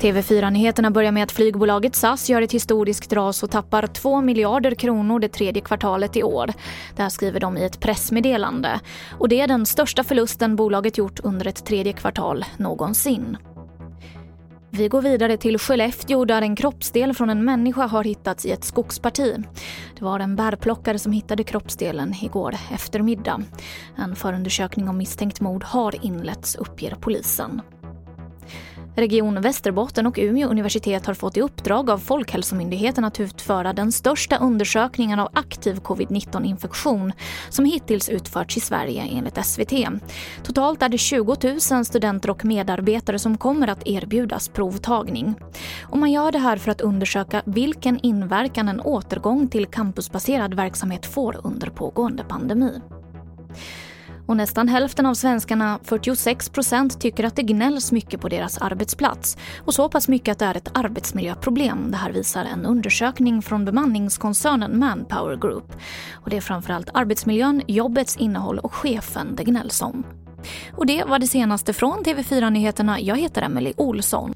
TV4-nyheterna börjar med att flygbolaget SAS gör ett historiskt ras och tappar 2 miljarder kronor det tredje kvartalet i år. Det här skriver de i ett pressmeddelande. Och det är den största förlusten bolaget gjort under ett tredje kvartal någonsin. Vi går vidare till Skellefteå där en kroppsdel från en människa har hittats i ett skogsparti. Det var en bärplockare som hittade kroppsdelen igår eftermiddag. En förundersökning om misstänkt mord har inletts uppger polisen. Region Västerbotten och Umeå universitet har fått i uppdrag av Folkhälsomyndigheten att utföra den största undersökningen av aktiv covid-19-infektion som hittills utförts i Sverige enligt SVT. Totalt är det 20 000 studenter och medarbetare som kommer att erbjudas provtagning. Och man gör det här för att undersöka vilken inverkan en återgång till campusbaserad verksamhet får under pågående pandemi. Och nästan hälften av svenskarna, 46 procent, tycker att det gnälls mycket på deras arbetsplats. Och så pass mycket att det är ett arbetsmiljöproblem. Det här visar en undersökning från bemanningskoncernen Manpower Group. Och det är framförallt arbetsmiljön, jobbets innehåll och chefen det gnälls om. Och det var det senaste från TV4 Nyheterna. Jag heter Emily Olsson.